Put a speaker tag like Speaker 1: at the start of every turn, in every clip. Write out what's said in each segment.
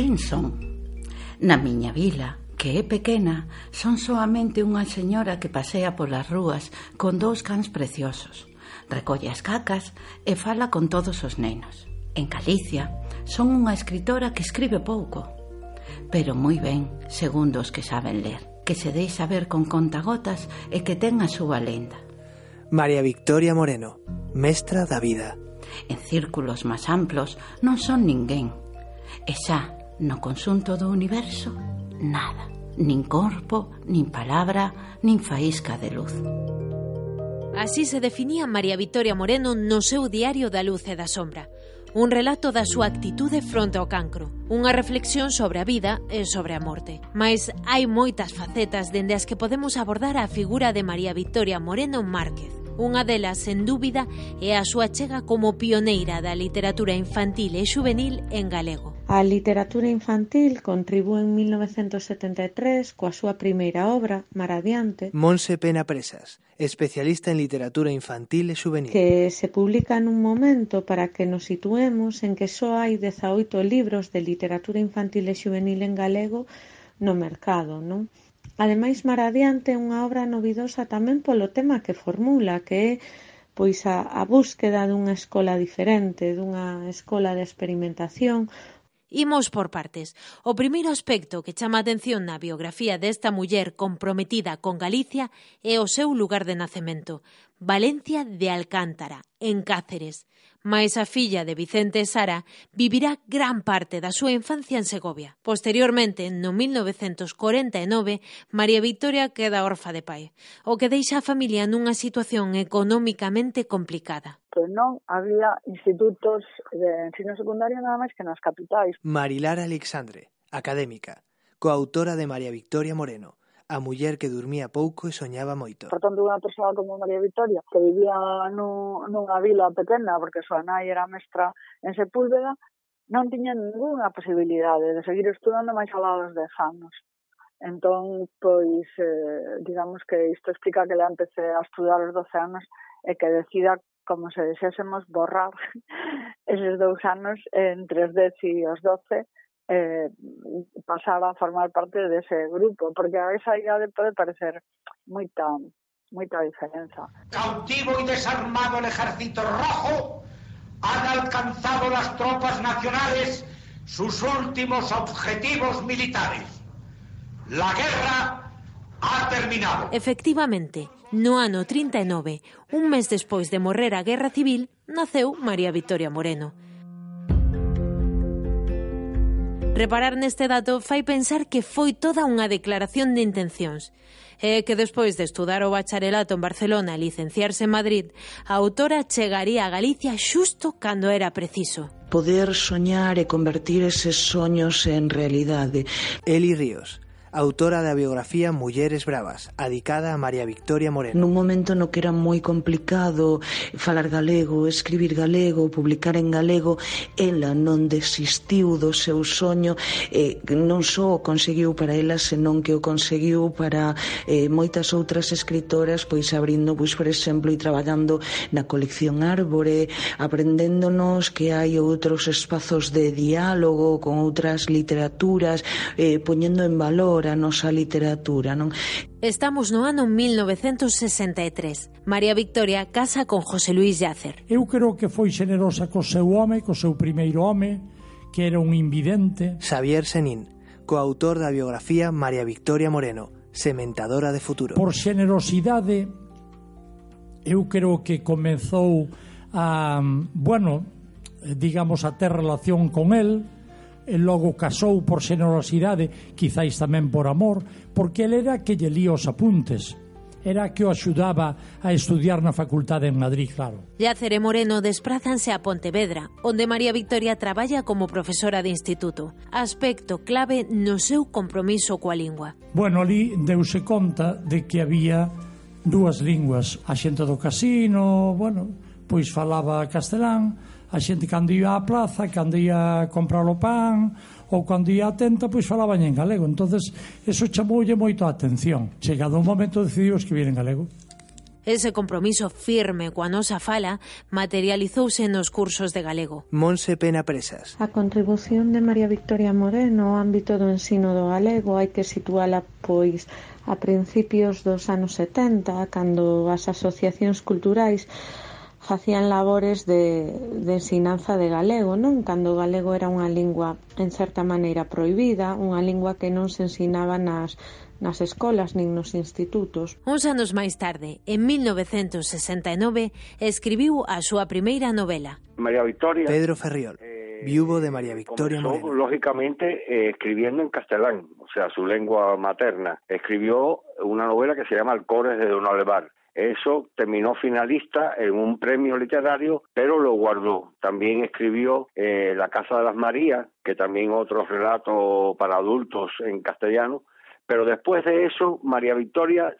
Speaker 1: Quen son? Na miña vila, que é pequena, son soamente unha señora que pasea polas rúas con dous cans preciosos. Recolle as cacas e fala con todos os nenos. En Galicia, son unha escritora que escribe pouco, pero moi ben, segundo os que saben ler, que se deixa ver con contagotas e que ten a súa lenda.
Speaker 2: María Victoria Moreno, mestra da vida.
Speaker 1: En círculos máis amplos non son ninguén. E xa, No consunto do universo, nada. Nin corpo, nin palabra, nin faísca de luz.
Speaker 3: Así se definía María Victoria Moreno no seu diario da luz e da sombra. Un relato da súa actitude fronte ao cancro, unha reflexión sobre a vida e sobre a morte. Mais hai moitas facetas dende as que podemos abordar a figura de María Victoria Moreno Márquez. Unha delas, sen dúbida, é a súa chega como pioneira da literatura infantil e xuvenil en galego.
Speaker 4: A literatura infantil contribúe en 1973 coa súa primeira obra, Mar adiante,
Speaker 2: Monse Pena Presas, especialista en literatura infantil e juvenil,
Speaker 4: que se publica nun momento para que nos situemos en que só hai 18 libros de literatura infantil e juvenil en galego no mercado, non? Ademais, Mar adiante é unha obra novidosa tamén polo tema que formula, que é pois a, a búsqueda dunha escola diferente, dunha escola de experimentación,
Speaker 3: Imos por partes. O primeiro aspecto que chama a atención na biografía desta muller comprometida con Galicia é o seu lugar de nacemento, Valencia de Alcántara, en Cáceres mais a filla de Vicente Sara vivirá gran parte da súa infancia en Segovia. Posteriormente, no 1949, María Victoria queda orfa de pai, o que deixa a familia nunha situación económicamente complicada
Speaker 5: que non había institutos de ensino secundario nada máis que nas capitais.
Speaker 2: Marilar Alexandre, académica, coautora de María Victoria Moreno, a muller que dormía pouco e soñaba moito.
Speaker 5: Por tanto, unha persoa como María Victoria, que vivía nunha vila pequena, porque súa nai era mestra en Sepúlveda, non tiña ninguna posibilidade de seguir estudando máis alá dos 10 anos. Entón, pois, eh, digamos que isto explica que le empecé a estudar aos 12 anos e que decida como se desésemos borrar eses dous anos entre os 10 e os 12 eh, pasar a formar parte dese grupo, porque a esa idade pode parecer moita moita diferenza.
Speaker 6: Cautivo y desarmado el ejército rojo, han alcanzado las tropas nacionales sus últimos objetivos militares. La guerra ha terminado.
Speaker 3: Efectivamente, no ano 39, un mes despois de morrer a Guerra Civil, naceu María Victoria Moreno. Reparar neste dato fai pensar que foi toda unha declaración de intencións e que despois de estudar o bacharelato en Barcelona e licenciarse en Madrid, a autora chegaría a Galicia xusto cando era preciso.
Speaker 7: Poder soñar e convertir eses soños en realidade.
Speaker 2: Eli Ríos, autora da biografía Mulleres Bravas, adicada a María Victoria Moreno.
Speaker 7: Nun momento no que era moi complicado falar galego, escribir galego, publicar en galego, ela non desistiu do seu soño, eh, non só o conseguiu para ela, senón que o conseguiu para eh, moitas outras escritoras, pois abrindo, pois, por exemplo, e traballando na colección Árbore, aprendéndonos que hai outros espazos de diálogo con outras literaturas, eh, poñendo en valor agora a nosa literatura, non?
Speaker 3: Estamos no ano 1963. María Victoria casa con José Luis Yácer.
Speaker 8: Eu creo que foi xenerosa co seu home, co seu primeiro home, que era un invidente.
Speaker 2: Xavier Senín, coautor da biografía María Victoria Moreno, sementadora de futuro.
Speaker 8: Por xenerosidade, eu creo que comezou a, bueno, digamos, a ter relación con el, e logo casou por xenerosidade, quizáis tamén por amor, porque ele era que lle lía os apuntes era que o axudaba a estudiar na facultade en Madrid, claro.
Speaker 3: Llacer e Moreno desprázanse a Pontevedra, onde María Victoria traballa como profesora de instituto. Aspecto clave no seu compromiso coa lingua.
Speaker 8: Bueno, ali deuse conta de que había dúas linguas. A xente do casino, bueno, pois falaba castelán, a xente cando ia á plaza, cando ia a comprar o pan ou cando ia á tenta, pois falaban en galego. entonces eso chamoulle moito a atención. Chegado un momento decidiu escribir en galego.
Speaker 3: Ese compromiso firme coa nosa fala materializouse nos cursos de galego.
Speaker 2: Monse Pena Presas.
Speaker 4: A contribución de María Victoria Moreno ao ámbito do ensino do galego hai que situala pois a principios dos anos 70, cando as asociacións culturais facían labores de, de ensinanza de galego, non? Cando o galego era unha lingua en certa maneira proibida, unha lingua que non se ensinaba nas nas escolas nin nos institutos.
Speaker 3: Uns anos máis tarde, en 1969, escribiu a súa primeira novela.
Speaker 9: María Victoria.
Speaker 2: Pedro Ferriol, eh, viudo de María Victoria
Speaker 9: comenzó,
Speaker 2: Moreno.
Speaker 9: Lógicamente, eh, escribiendo en castelán, o sea, su lengua materna. Escribió una novela que se llama Alcores de Don Olevar. Eso terminó finalista en un premio literario, pero lo guardó. También escribió eh, La Casa de las Marías, que también otro relato para adultos en castellano. Pero después de eso, María Victoria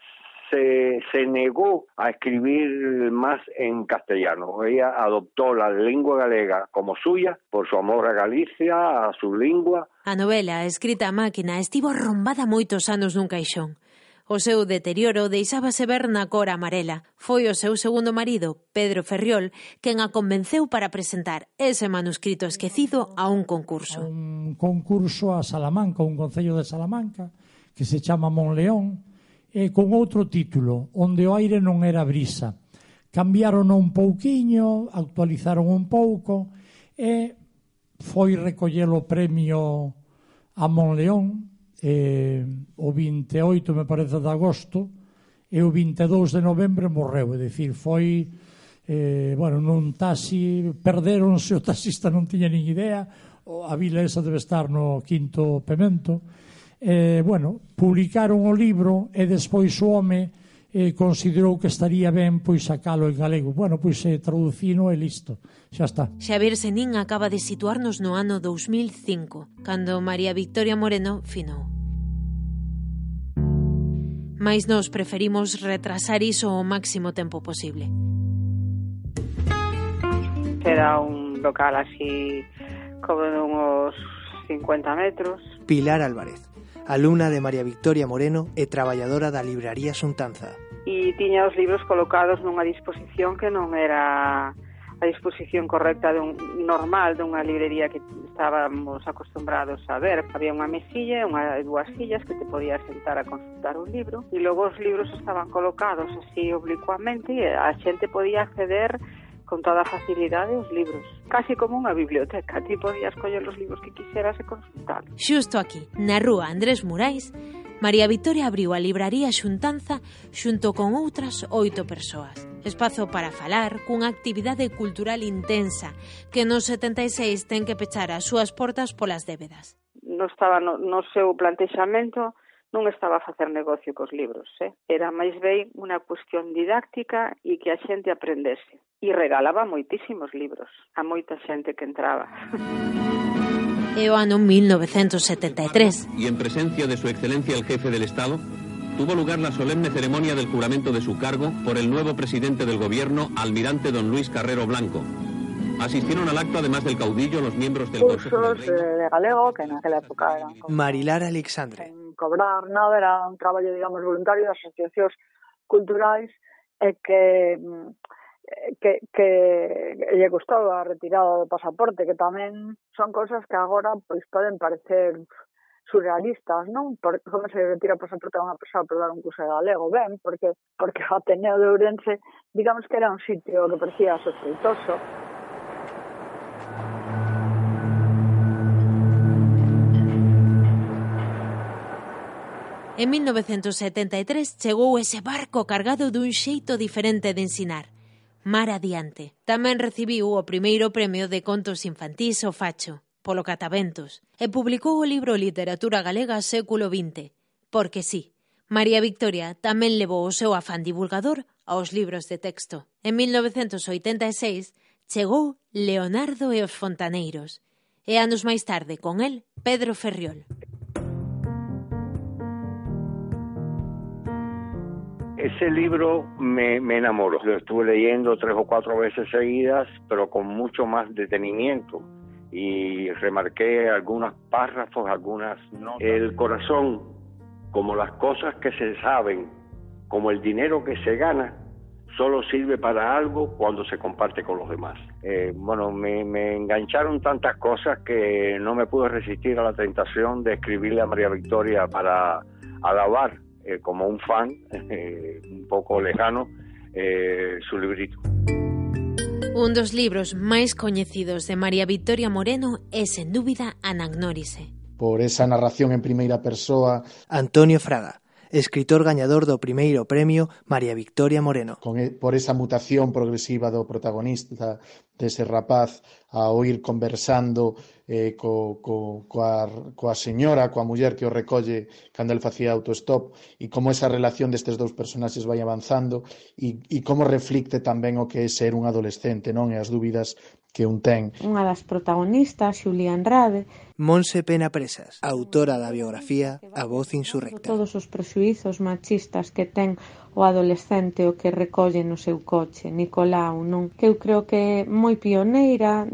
Speaker 9: se, se, negó a escribir más en castellano. Ella adoptó la lengua galega como suya por su amor a Galicia, a su lengua.
Speaker 3: A novela escrita a máquina estivo arrombada moitos anos nun caixón. O seu deterioro deixábase ver na cor amarela. Foi o seu segundo marido, Pedro Ferriol, quen a convenceu para presentar ese manuscrito esquecido a un concurso.
Speaker 8: Un concurso a Salamanca, un concello de Salamanca, que se chama Monleón, e con outro título, onde o aire non era brisa. Cambiaron un pouquiño, actualizaron un pouco, e foi recoller o premio a Monleón eh, o 28, me parece, de agosto, e o 22 de novembro morreu, é dicir, foi eh, bueno, nun taxi, perderonse, o taxista non tiña nin idea, a vila esa debe estar no quinto pemento, eh, bueno, publicaron o libro e despois o home eh, considerou que estaría ben pois sacalo en galego. Bueno, pois eh, traducino e listo, xa está.
Speaker 3: Xavier Senín acaba de situarnos no ano 2005, cando María Victoria Moreno finou. Mais nos preferimos retrasar iso o máximo tempo posible.
Speaker 10: Era un local así como de unos 50 metros.
Speaker 2: Pilar Álvarez alumna de María Victoria Moreno e traballadora da Libraría Xuntanza.
Speaker 10: E tiña os libros colocados nunha disposición que non era a disposición correcta dun normal dunha librería que estábamos acostumbrados a ver. Había unha mesilla e unha dúas sillas que te podías sentar a consultar un libro e logo os libros estaban colocados así oblicuamente e a xente podía acceder con toda facilidade os libros. Casi como unha biblioteca, ti podías coller os libros que quixeras e consultar.
Speaker 3: Xusto aquí, na rúa Andrés Murais, María Victoria abriu a libraría Xuntanza xunto con outras oito persoas. Espazo para falar cunha actividade cultural intensa que nos 76 ten que pechar as súas portas polas débedas.
Speaker 10: Non estaba no, no seu plantexamento non estaba a facer negocio cos libros, eh? era máis ben unha cuestión didáctica e que a xente aprendese. E regalaba moitísimos libros a moita xente que entraba.
Speaker 3: É o ano 1973.
Speaker 11: E en presencia de su excelencia el jefe del Estado, tuvo lugar la solemne ceremonia del juramento de su cargo por el nuevo presidente del gobierno, almirante don Luis Carrero Blanco, Asistieron al acto, además del caudillo, los miembros del
Speaker 5: Cursos Consejo
Speaker 11: del Reino.
Speaker 5: de galego, que en aquella época eran...
Speaker 2: Marilar Alexandre,
Speaker 5: cobrar nada, era un traballo, digamos, voluntario das asociacións culturais e que mm, que, que lle gustou a retirada do pasaporte, que tamén son cousas que agora pois poden parecer surrealistas, non? Por, como se retira o pasaporte a unha persoa por dar un curso de galego? Ben, porque, porque o Ateneo de Ourense, digamos que era un sitio que parecía sospeitoso,
Speaker 3: En 1973 chegou ese barco cargado dun xeito diferente de ensinar. Mar adiante. Tamén recibiu o primeiro premio de contos infantís o Facho, polo Cataventos, e publicou o libro Literatura Galega século XX. Porque sí, María Victoria tamén levou o seu afán divulgador aos libros de texto. En 1986 chegou Leonardo e os Fontaneiros, e anos máis tarde, con el, Pedro Ferriol.
Speaker 9: Ese libro me, me enamoró. Lo estuve leyendo tres o cuatro veces seguidas, pero con mucho más detenimiento. Y remarqué algunos párrafos, algunas notas. El corazón, como las cosas que se saben, como el dinero que se gana, solo sirve para algo cuando se comparte con los demás. Eh, bueno, me, me, engancharon tantas cosas que no me pude resistir a la tentación de escribirle a María Victoria para alabar eh, como un fan eh, un pouco lejano eh, su librito.
Speaker 3: Un dos libros máis coñecidos de María Victoria Moreno é, sen dúbida, Anagnórise.
Speaker 12: Por esa narración en primeira persoa...
Speaker 2: Antonio Fraga, escritor gañador do primeiro premio María Victoria Moreno.
Speaker 12: Con, por esa mutación progresiva do protagonista, dese rapaz a oír conversando eh, co, co, coa, coa señora, coa muller que o recolle cando el facía autostop e como esa relación destes dous personaxes vai avanzando e, e como reflicte tamén o que é ser un adolescente, non? E as dúbidas que un ten.
Speaker 4: Unha das protagonistas, Xulia Andrade.
Speaker 2: Monse Pena Presas, autora da biografía A Voz Insurrecta.
Speaker 4: Todos os prexuizos machistas que ten o adolescente o que recolle no seu coche, Nicolau, non? Que eu creo que é moi pioneira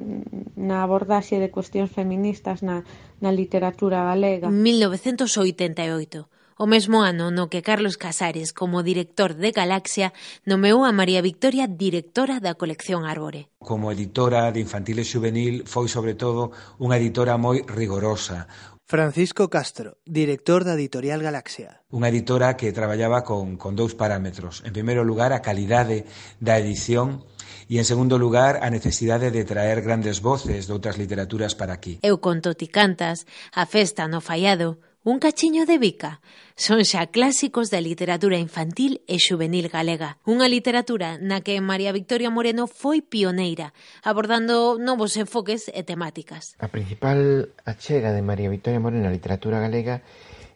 Speaker 4: na abordaxe de cuestións feministas na, na literatura galega.
Speaker 3: 1988 o mesmo ano no que Carlos Casares, como director de Galaxia, nomeou a María Victoria directora da colección Árbore.
Speaker 13: Como editora de infantil e juvenil foi, sobre todo, unha editora moi rigorosa,
Speaker 2: Francisco Castro, director da Editorial Galaxia.
Speaker 13: Unha editora que traballaba con, con dous parámetros. En primeiro lugar, a calidade da edición e, en segundo lugar, a necesidade de traer grandes voces de outras literaturas para aquí.
Speaker 3: Eu conto ti cantas, a festa no fallado, Un cachiño de bica son xa clásicos da literatura infantil e xuvenil galega. Unha literatura na que María Victoria Moreno foi pioneira, abordando novos enfoques e temáticas.
Speaker 14: A principal achega de María Victoria Moreno á literatura galega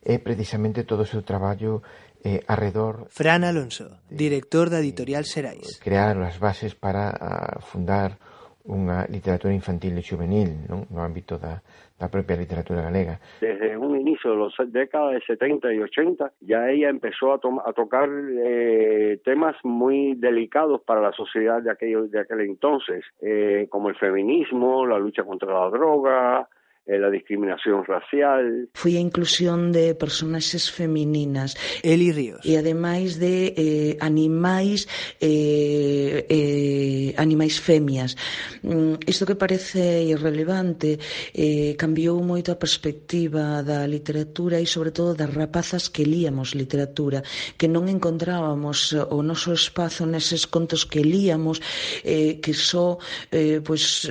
Speaker 14: é precisamente todo o seu traballo eh, arredor...
Speaker 2: Fran Alonso, director da editorial Serais.
Speaker 14: Pois, crear as bases para ah, fundar unha literatura infantil e juvenil non? no ámbito da, da propia literatura galega.
Speaker 9: Desde un inicio de las décadas de 70 y 80 ya ella empezó a, a tocar eh, temas muy delicados para la sociedad de aquel, de aquel entonces, eh, como el feminismo, la lucha contra la droga, Eh, la discriminación racial.
Speaker 7: Foi a inclusión de personaxes femininas.
Speaker 2: Eli Ríos.
Speaker 7: E ademais de eh, animais eh, eh, animais femias. Mm, isto que parece irrelevante eh, cambiou moito a perspectiva da literatura e sobre todo das rapazas que líamos literatura, que non encontrábamos eh, o noso espazo neses contos que líamos, eh, que só eh, pois,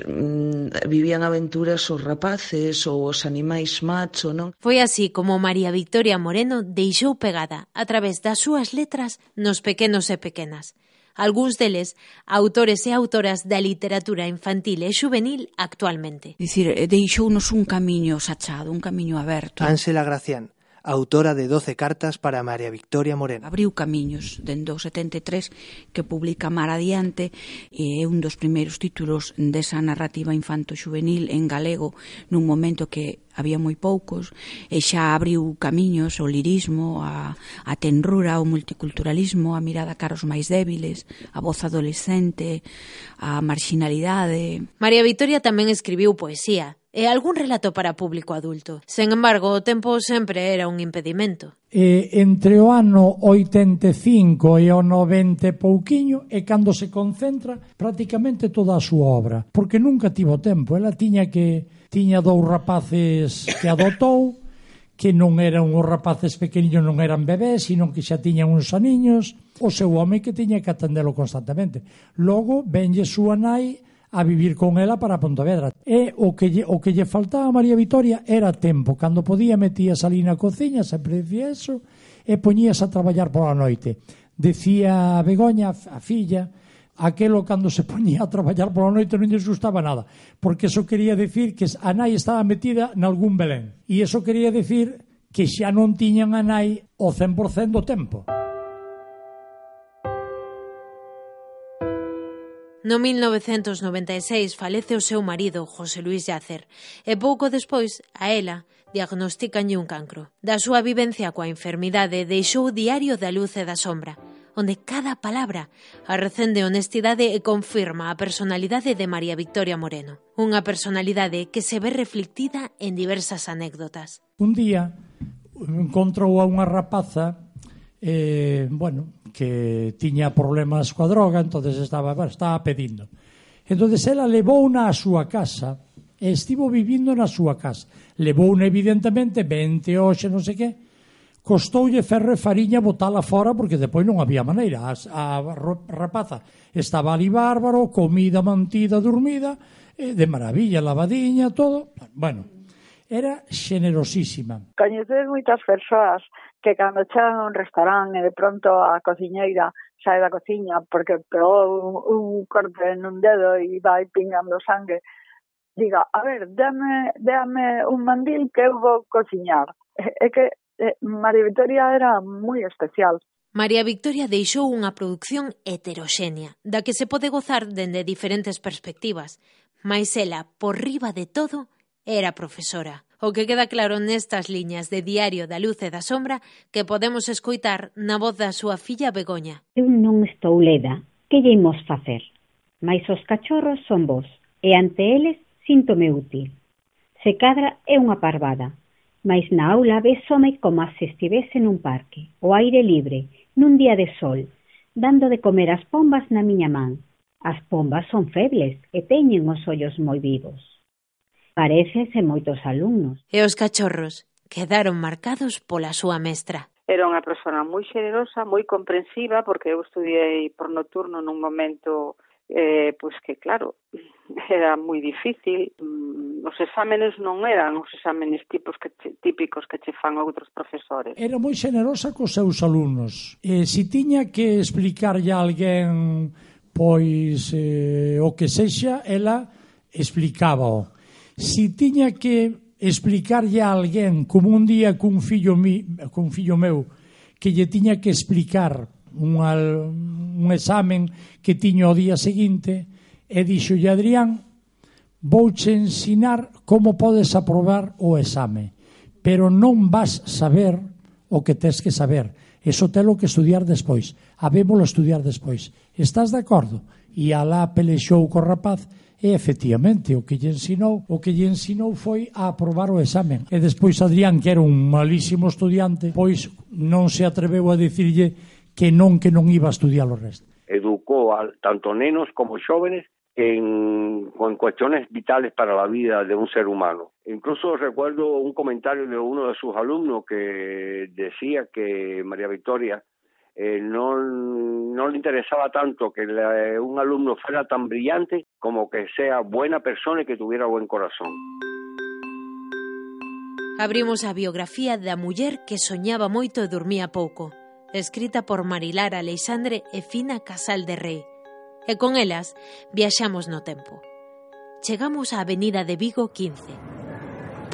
Speaker 7: vivían aventuras os rapaces rapaces ou os animais macho, non?
Speaker 3: Foi así como María Victoria Moreno deixou pegada a través das súas letras nos pequenos e pequenas. Algúns deles, autores e autoras da literatura infantil e juvenil actualmente.
Speaker 1: Dicir, eh, deixounos un camiño sachado, un camiño aberto.
Speaker 2: Ánsela Gracián, autora de 12 cartas para María Victoria Moreno.
Speaker 1: Abriu camiños dende o 73 que publica Mar Adiante e é un dos primeiros títulos desa narrativa infanto juvenil en galego nun momento que había moi poucos e xa abriu camiños o lirismo, a, a tenrura, o multiculturalismo, a mirada cara aos máis débiles, a voz adolescente, a marxinalidade.
Speaker 3: María Victoria tamén escribiu poesía, e algún relato para público adulto. Sen embargo, o tempo sempre era un impedimento.
Speaker 8: E entre o ano 85 e o 90 pouquiño é cando se concentra prácticamente toda a súa obra, porque nunca tivo tempo. Ela tiña que tiña dous rapaces que adotou, que non eran os rapaces pequeniños, non eran bebés, sino que xa tiñan uns aniños, o seu home que tiña que atendelo constantemente. Logo, venlle súa nai a vivir con ela para Pontevedra. E o que lle, o que lle faltaba a María Vitoria era tempo. Cando podía metías ali na cociña, sempre dicía eso, e poñías a traballar pola noite. Decía a Begoña, a filla, aquelo cando se poñía a traballar pola noite non lle gustaba nada, porque eso quería decir que a nai estaba metida nalgún Belén. E eso quería decir que xa non tiñan a nai o 100% do tempo.
Speaker 3: No 1996 falece o seu marido, José Luis Yacer, e pouco despois a ela diagnosticanlle un cancro. Da súa vivencia coa enfermidade deixou o Diario da Luz e da Sombra, onde cada palabra arrecende honestidade e confirma a personalidade de María Victoria Moreno, unha personalidade que se ve reflectida en diversas anécdotas.
Speaker 8: Un día encontrou a unha rapaza eh, bueno, que tiña problemas coa droga, entonces estaba, estaba pedindo. Entonces ela levouna á súa casa e estivo vivindo na súa casa. Levouna evidentemente 20 hoxe, non sei que, costoulle ferro e fariña botala fora porque depois non había maneira. A, a rapaza estaba ali bárbaro, comida mantida, dormida, eh, de maravilla, lavadiña, todo. Bueno, era xenerosísima.
Speaker 5: Coñeces moitas persoas que cando chegan a un restaurante e de pronto a cociñeira sae da cociña porque pegou un, un corte nun dedo e vai pingando sangue, diga, a ver, dame, dame un mandil que eu vou cociñar. É que eh, María Victoria era moi especial.
Speaker 3: María Victoria deixou unha produción heteroxénea, da que se pode gozar dende diferentes perspectivas, mas ela, por riba de todo, era profesora. O que queda claro nestas liñas de Diario da Luz e da Sombra que podemos escoitar na voz da súa filla Begoña.
Speaker 15: Eu non estou leda. Que lle imos facer? Mais os cachorros son vos, e ante eles síntome útil. Se cadra é unha parvada, mais na aula besome como se estivese nun parque, o aire libre, nun día de sol, dando de comer as pombas na miña man. As pombas son febles e teñen os ollos moi vivos. Parécense moitos alumnos.
Speaker 3: E os cachorros quedaron marcados pola súa mestra.
Speaker 10: Era unha persona moi xenerosa, moi comprensiva, porque eu estudiei por nocturno nun momento eh, pois que claro, era moi difícil. Mm, os exámenes non eran os exámenes tipos que che, típicos que che fan outros profesores.
Speaker 8: Era moi xenerosa cos seus alumnos. E se tiña que explicarlle a alguén pois eh, o que sexa, ela explicaba -o si tiña que explicarlle a alguén, como un día cun fillo, mi, cun fillo meu, que lle tiña que explicar un, un examen que tiño o día seguinte, e dixolle Adrián, vouche ensinar como podes aprobar o exame, pero non vas saber o que tes que saber. Eso telo que estudiar despois. Habémolo estudiar despois. Estás de acordo? E alá pelexou co rapaz E efectivamente, o que lle ensinou, o que lle ensinou foi a aprobar o examen. E despois Adrián, que era un malísimo estudiante, pois non se atreveu a dicirlle que non que non iba a estudiar o resto.
Speaker 9: Educou a tanto nenos como xóvenes en, en cuestiones vitales para la vida de un ser humano. Incluso recuerdo un comentario de uno de sus alumnos que decía que María Victoria eh, no, no le interesaba tanto que la, eh, un alumno fuera tan brillante como que sea buena persona y que tuviera buen corazón.
Speaker 3: Abrimos a biografía da muller que soñaba moito e dormía pouco, escrita por Marilar Aleixandre e Fina Casal de Rei. E con elas viaxamos no tempo. Chegamos á Avenida de Vigo 15,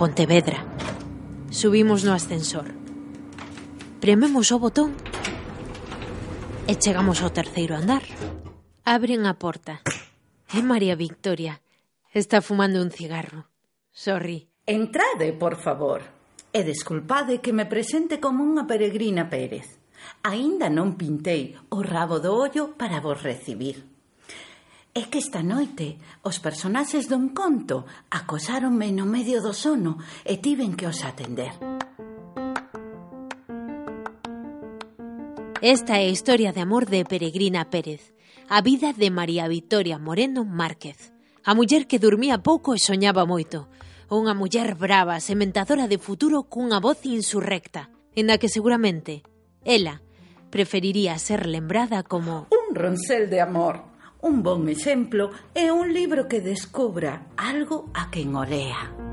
Speaker 3: Pontevedra. Subimos no ascensor. Prememos o botón E chegamos ao terceiro andar. Abren a porta. É María Victoria. Está fumando un cigarro. Sorri.
Speaker 1: Entrade, por favor. E desculpade que me presente como unha peregrina Pérez. Aínda non pintei o rabo do ollo para vos recibir. É que esta noite os personaxes dun conto acosáronme no medio do sono e tiven que os atender.
Speaker 3: Esta é a historia de amor de Peregrina Pérez, a vida de María Victoria Moreno Márquez, a muller que dormía pouco e soñaba moito, unha muller brava, sementadora de futuro cunha voz insurrecta, en a que seguramente ela preferiría ser lembrada como
Speaker 1: un roncel de amor, un bon exemplo e un libro que descubra algo a quen olea.